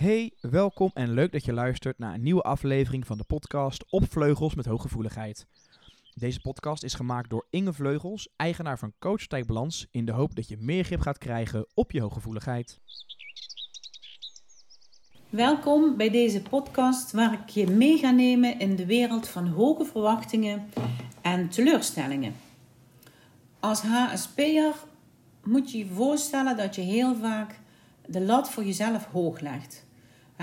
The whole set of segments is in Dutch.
Hey, welkom en leuk dat je luistert naar een nieuwe aflevering van de podcast Op Vleugels met Hooggevoeligheid. Deze podcast is gemaakt door Inge Vleugels, eigenaar van Coach Balans, in de hoop dat je meer grip gaat krijgen op je hooggevoeligheid. Welkom bij deze podcast waar ik je mee ga nemen in de wereld van hoge verwachtingen en teleurstellingen. Als HSP'er moet je je voorstellen dat je heel vaak de lat voor jezelf hoog legt.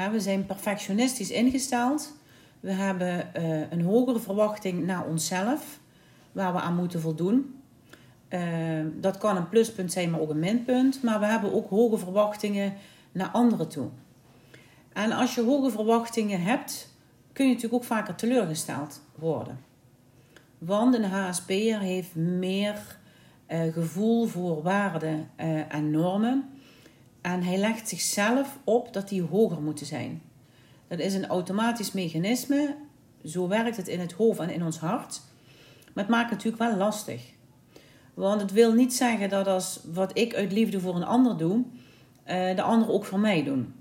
We zijn perfectionistisch ingesteld. We hebben eh, een hogere verwachting naar onszelf, waar we aan moeten voldoen. Eh, dat kan een pluspunt zijn, maar ook een minpunt. Maar we hebben ook hoge verwachtingen naar anderen toe. En als je hoge verwachtingen hebt, kun je natuurlijk ook vaker teleurgesteld worden. Want een HSP'er heeft meer uh, gevoel voor waarden en normen. En hij legt zichzelf op dat die hoger moeten zijn. Dat is een automatisch mechanisme. Zo werkt het in het hoofd en in ons hart. Maar het maakt het natuurlijk wel lastig. Want het wil niet zeggen dat als wat ik uit liefde voor een ander doe, eh, de ander ook voor mij doen.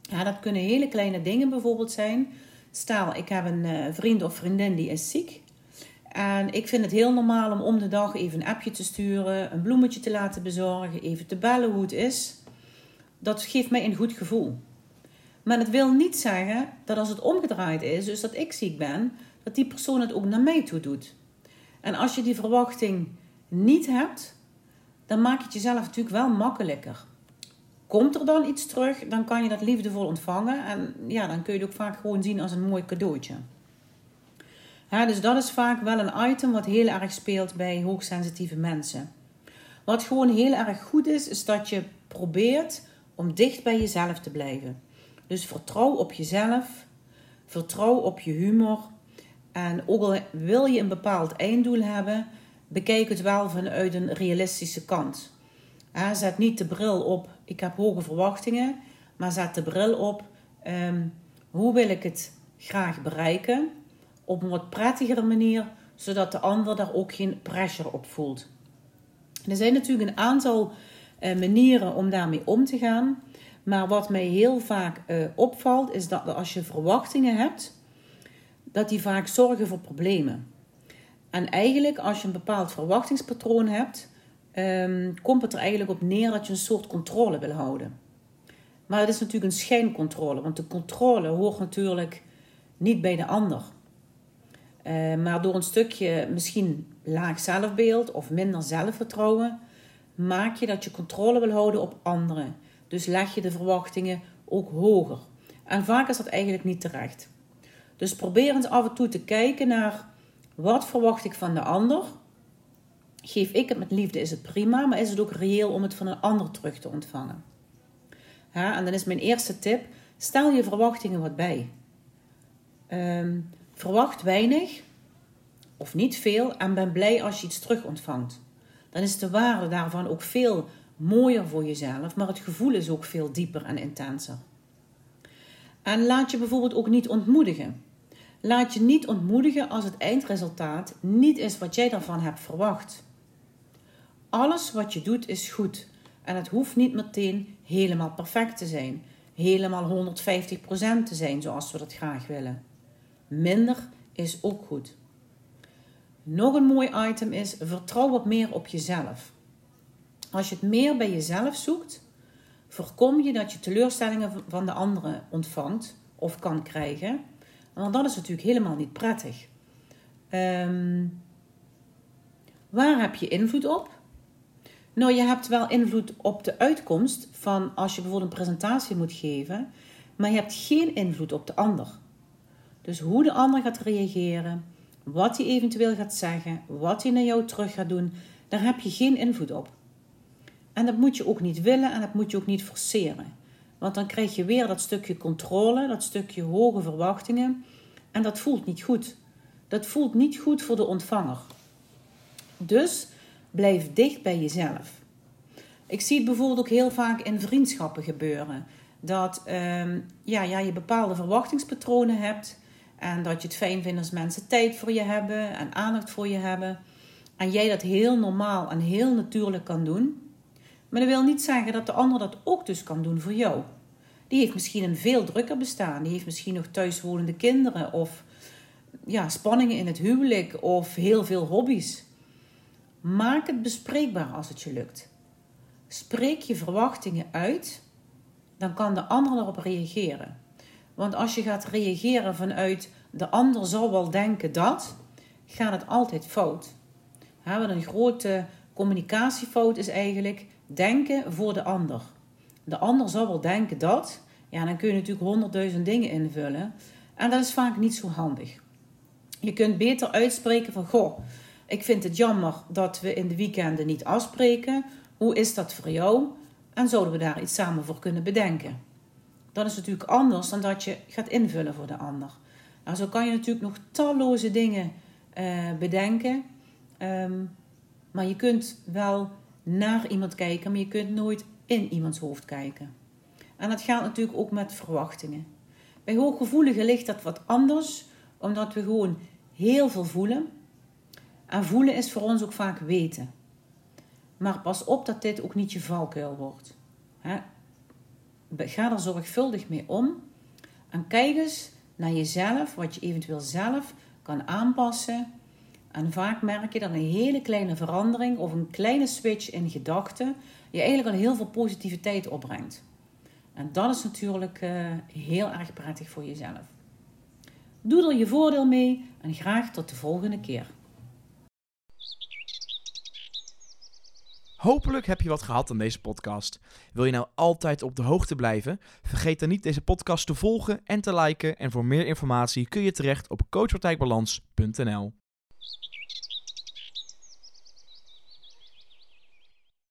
Ja, dat kunnen hele kleine dingen bijvoorbeeld zijn. Stel, ik heb een eh, vriend of vriendin die is ziek. En ik vind het heel normaal om om de dag even een appje te sturen, een bloemetje te laten bezorgen, even te bellen hoe het is dat geeft mij een goed gevoel. Maar het wil niet zeggen dat als het omgedraaid is, dus dat ik ziek ben, dat die persoon het ook naar mij toe doet. En als je die verwachting niet hebt, dan maak je het jezelf natuurlijk wel makkelijker. Komt er dan iets terug, dan kan je dat liefdevol ontvangen. En ja, dan kun je het ook vaak gewoon zien als een mooi cadeautje. Dus dat is vaak wel een item wat heel erg speelt bij hoogsensitieve mensen. Wat gewoon heel erg goed is, is dat je probeert om dicht bij jezelf te blijven. Dus vertrouw op jezelf, vertrouw op je humor. En ook al wil je een bepaald einddoel hebben, bekijk het wel vanuit een realistische kant. zet niet de bril op, ik heb hoge verwachtingen, maar zet de bril op, um, hoe wil ik het graag bereiken? Op een wat prettigere manier, zodat de ander daar ook geen pressure op voelt. Er zijn natuurlijk een aantal manieren om daarmee om te gaan. Maar wat mij heel vaak uh, opvalt, is dat als je verwachtingen hebt, dat die vaak zorgen voor problemen. En eigenlijk, als je een bepaald verwachtingspatroon hebt, um, komt het er eigenlijk op neer dat je een soort controle wil houden. Maar het is natuurlijk een schijncontrole, want de controle hoort natuurlijk niet bij de ander. Uh, maar door een stukje misschien laag zelfbeeld of minder zelfvertrouwen, maak je dat je controle wil houden op anderen. Dus leg je de verwachtingen ook hoger. En vaak is dat eigenlijk niet terecht. Dus probeer eens af en toe te kijken naar wat verwacht ik van de ander. Geef ik het met liefde, is het prima, maar is het ook reëel om het van een ander terug te ontvangen? En dan is mijn eerste tip: stel je verwachtingen wat bij. Ehm, verwacht weinig of niet veel en ben blij als je iets terug ontvangt dan is de waarde daarvan ook veel mooier voor jezelf, maar het gevoel is ook veel dieper en intenser. En laat je bijvoorbeeld ook niet ontmoedigen. Laat je niet ontmoedigen als het eindresultaat niet is wat jij daarvan hebt verwacht. Alles wat je doet is goed en het hoeft niet meteen helemaal perfect te zijn, helemaal 150% te zijn zoals we dat graag willen. Minder is ook goed. Nog een mooi item is: vertrouw wat meer op jezelf. Als je het meer bij jezelf zoekt, voorkom je dat je teleurstellingen van de anderen ontvangt of kan krijgen. Want dat is natuurlijk helemaal niet prettig. Ehm, waar heb je invloed op? Nou, je hebt wel invloed op de uitkomst van als je bijvoorbeeld een presentatie moet geven, maar je hebt geen invloed op de ander. Dus hoe de ander gaat reageren, wat hij eventueel gaat zeggen, wat hij naar jou terug gaat doen, daar heb je geen invloed op. En dat moet je ook niet willen en dat moet je ook niet forceren. Want dan krijg je weer dat stukje controle, dat stukje hoge verwachtingen. En dat voelt niet goed. Dat voelt niet goed voor de ontvanger. Dus blijf dicht bij jezelf. Ik zie het bijvoorbeeld ook heel vaak in vriendschappen gebeuren. Dat ehm, ja, ja, je bepaalde verwachtingspatronen hebt. En dat je het fijn vindt als mensen tijd voor je hebben en aandacht voor je hebben. En jij dat heel normaal en heel natuurlijk kan doen. Maar dat wil niet zeggen dat de ander dat ook dus kan doen voor jou. Die heeft misschien een veel drukker bestaan. Die heeft misschien nog thuiswonende kinderen of ja, spanningen in het huwelijk of heel veel hobby's. Maak het bespreekbaar als het je lukt. Spreek je verwachtingen uit, dan kan de ander erop reageren. Want als je gaat reageren vanuit de ander zal wel denken dat, gaat het altijd fout. Wat een grote communicatiefout is eigenlijk denken voor de ander. De ander zal wel denken dat, ja, dan kun je natuurlijk honderdduizend dingen invullen. En dat is vaak niet zo handig. Je kunt beter uitspreken van, goh, ik vind het jammer dat we in de weekenden niet afspreken. Hoe is dat voor jou? En zouden we daar iets samen voor kunnen bedenken? Dat is natuurlijk anders dan dat je gaat invullen voor de ander. Nou, zo kan je natuurlijk nog talloze dingen uh, bedenken. Um, maar je kunt wel naar iemand kijken, maar je kunt nooit in iemands hoofd kijken. En dat gaat natuurlijk ook met verwachtingen. Bij hooggevoeligen ligt dat wat anders, omdat we gewoon heel veel voelen. En voelen is voor ons ook vaak weten. Maar pas op dat dit ook niet je valkuil wordt. Ga er zorgvuldig mee om. En kijk eens naar jezelf, wat je eventueel zelf kan aanpassen. En vaak merk je dat een hele kleine verandering of een kleine switch in gedachten je eigenlijk al heel veel positiviteit opbrengt. En dat is natuurlijk uh, heel erg prettig voor jezelf. Doe er je voordeel mee en graag tot de volgende keer. Hopelijk heb je wat gehad aan deze podcast. Wil je nou altijd op de hoogte blijven? Vergeet dan niet deze podcast te volgen en te liken. En voor meer informatie kun je terecht op coachpartijbalans.nl.